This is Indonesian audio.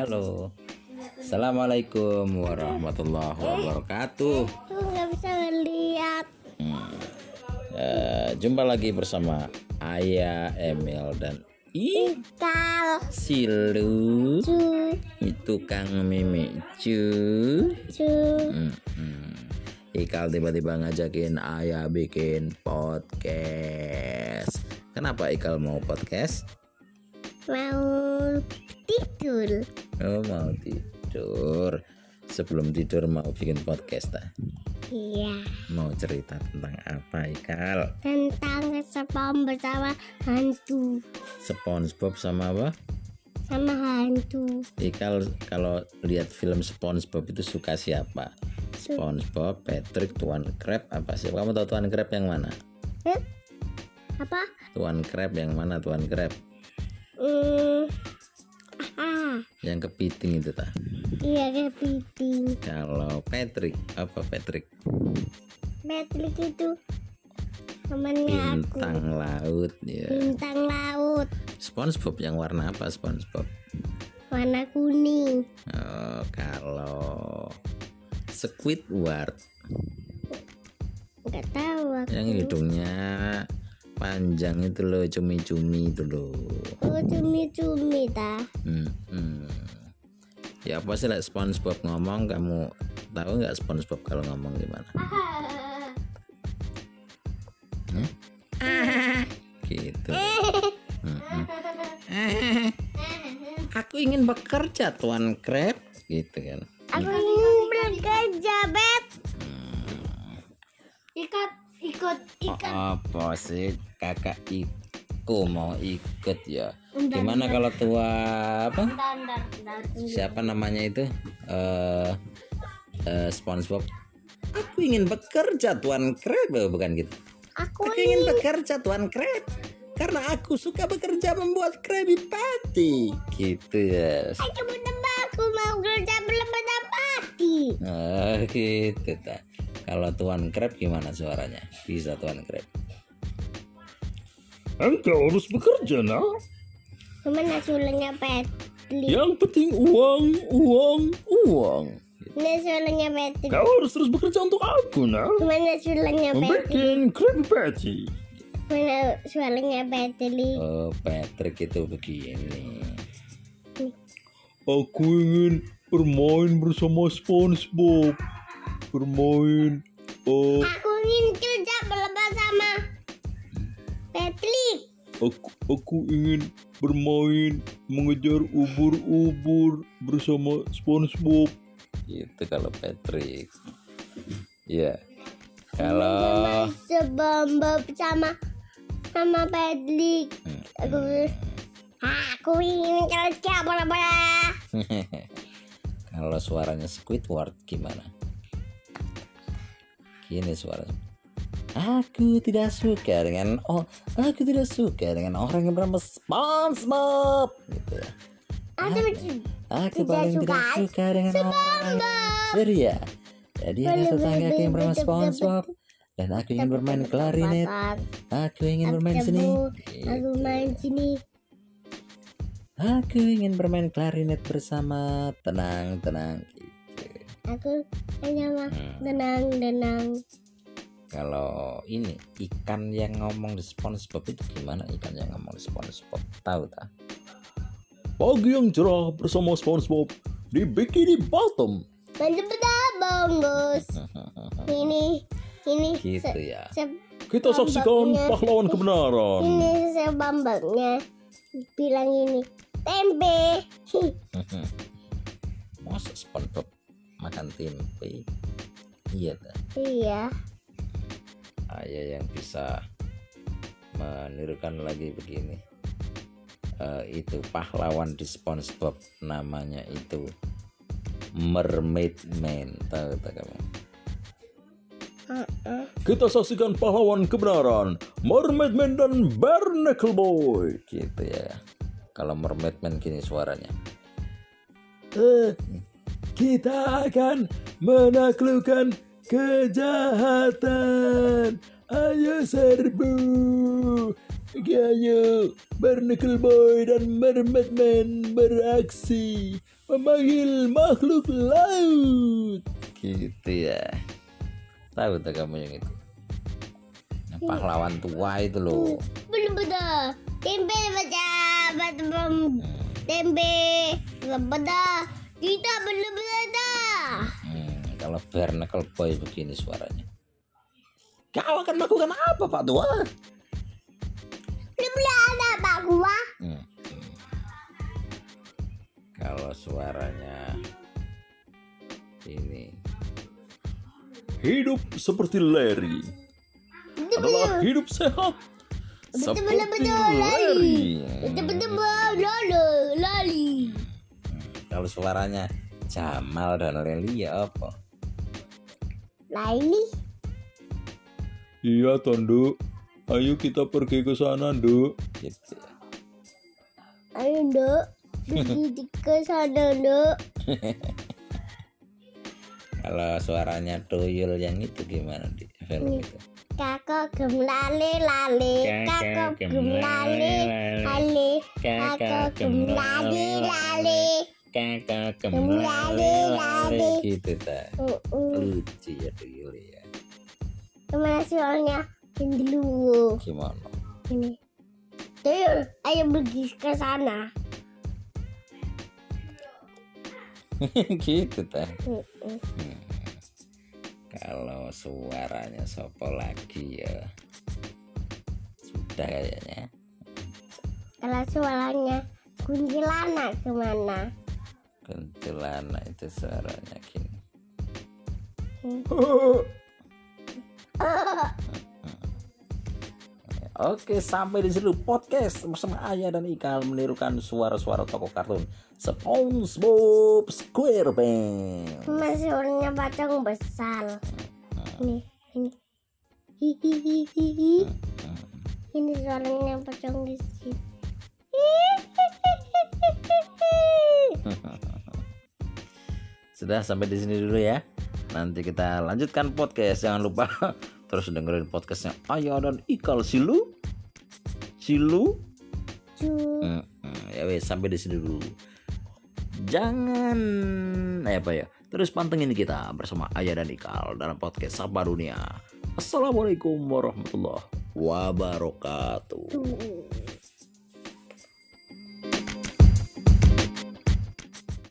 Halo. Assalamualaikum warahmatullahi wabarakatuh. Aku nggak bisa lihat. Hmm. Eh, jumpa lagi bersama Ayah Emil dan I Kal, Silu cu, itu Kang Mimi cu. cu. Hmm, hmm. Ikal tiba-tiba ngajakin Ayah bikin podcast. Kenapa Ikal mau podcast? Mau tidur. Oh mau tidur. Sebelum tidur mau bikin podcast ah. Iya. Mau cerita tentang apa Ikal? Tentang sepam bersama hantu. SpongeBob sama apa? Sama hantu. Ikal kalau lihat film SpongeBob itu suka siapa? SpongeBob, Patrick, Tuan Crab apa sih? Kamu tahu Tuan Crab yang mana? Eh? Apa? Tuan Crab yang mana Tuan Crab? Hmm. Yang kepiting itu tak? iya kepiting. Kalau Patrick apa Patrick? Patrick itu temannya aku. Bintang laut ya. Bintang laut. SpongeBob yang warna apa SpongeBob? Warna kuning. Oh, kalau Squidward Nggak tahu aku. yang hidungnya panjang itu loh cumi-cumi itu loh. Oh, cumi-cumi ta. Hmm, hmm. Ya apa sih like SpongeBob ngomong kamu tahu nggak SpongeBob kalau ngomong gimana? Gitu. Hmm, hmm. Aku ingin bekerja Tuan Crab gitu kan. Aku ingin bekerja, Beb. Ikut, ikut, ikut. Apa sih kakak Iko mau ikut ya? Bentar, Gimana kalau tua apa? Bentar, bentar. Siapa namanya itu? Eh eh, SpongeBob. Aku ingin bekerja Tuan Crab Oh, bukan gitu. Aku Aku ingin bekerja Tuan Crab karena aku suka bekerja membuat Krabby Patty. Gitu ya. Tembak, aku mau kerja bersama pati. Oh gitu ta. Kalau Tuan Crab gimana suaranya? Bisa Tuan Crab. Engkau harus bekerja, nak. Gimana sulanya Petli? Yang penting uang, uang, uang. Gimana sulanya Petli? Kau harus terus bekerja untuk aku, nak. Gimana sulanya Petli? Membuat Krabby Patty. Gimana sulanya Petli? Oh Patrick itu begini. Aku ingin bermain bersama SpongeBob. Bermain. Oh, Aku ingin kerja bersama Petli. aku, aku ingin bermain mengejar ubur-ubur bersama SpongeBob. Itu kalau Patrick. Ya. Kalau Sebamba sama sama Petli. Hmm. Aku aku ingin kerja bersama kalau suaranya Squidward gimana? Gini suaranya. Aku tidak suka dengan oh, aku tidak suka dengan orang yang bernama SpongeBob. Gitu ya. Aku Aku Tidak paling suka tidak suka dengan orang ceria. Jadi ada tetangga yang bernama SpongeBob dan aku ingin bermain klarinet. Aku ingin bermain seni. Aku main sini. Aku ingin bermain klarinet bersama tenang tenang. Aku hanya mah Hmm. tenang. Kalau ini ikan yang ngomong di SpongeBob itu gimana ikan yang ngomong di SpongeBob? Tahu tak? Pagi yang cerah bersama SpongeBob di Bikini Bottom. Bungkus. Ini ini gitu se- ya. se- Kita saksikan pahlawan kebenaran. ini sebambangnya bilang ini tempe. Masa SpongeBob makan tempe? Iya dah. iya. Ayah yang bisa menirukan lagi begini. Eh, itu pahlawan di SpongeBob namanya itu Mermaid Man. Tahu tak kamu? Kita saksikan pahlawan kebenaran, Mermaid Man dan Barnacle Boy. Gitu ya. Kalau Mermaid Man gini suaranya. Eh, kita akan menaklukkan kejahatan. Ayo serbu. Ayo, Barnacle Boy dan Mermaid Man beraksi memanggil makhluk laut. gitu ya tahu tak kamu yang itu Yang pahlawan tua itu loh Belum betul. Tempe baca bom. Hmm, Tempe lebeda. Kita belum beda. hmm, kalau Barnacle Boy begini suaranya kau akan melakukan apa pak tua Belum ada pak gua. Hmm, hmm. kalau suaranya ini Hidup seperti Larry adalah hidup sehat. Betul Seperti betul betul lali. Larry. Kalau suaranya Jamal dan Leli ya apa Lali. Iya, Tondo. Ayo kita pergi ke sana, Nduk. gitu. Ayo dok. Pergi ke sana dok. kalau suaranya Tuyul yang itu gimana di film itu Kakak gemlale lale. Kakak gemlale lale. Kakak gemlale lale. Kakak Gemlale, lale. gitu ta lucu ya Tuyul ya Gimana soalnya? Ini dulu. gimana Ini. Tuyul, ayo pergi ke sana. gitu ta Uh-uh. kalau suaranya sopo lagi ya sudah kayaknya Kalau suaranya kuntilanak ke mana? Kuntilanak itu suaranya gini Oke, sampai di situ podcast bersama Ayah dan Ikal menirukan suara-suara tokoh kartun SpongeBob SquarePants. Mas suaranya pocong besar. Ini, ini. Hihihihi. Ini suaranya di sini. Sudah sampai di sini dulu ya. Nanti kita lanjutkan podcast. Jangan lupa terus dengerin podcastnya Ayah dan Ikal Silu. Silu. Hmm, hmm, ya wes sampai di sini dulu. Jangan eh apa ya? Terus pantengin kita bersama Ayah dan Ikal dalam podcast Sapa Dunia. Assalamualaikum warahmatullahi wabarakatuh.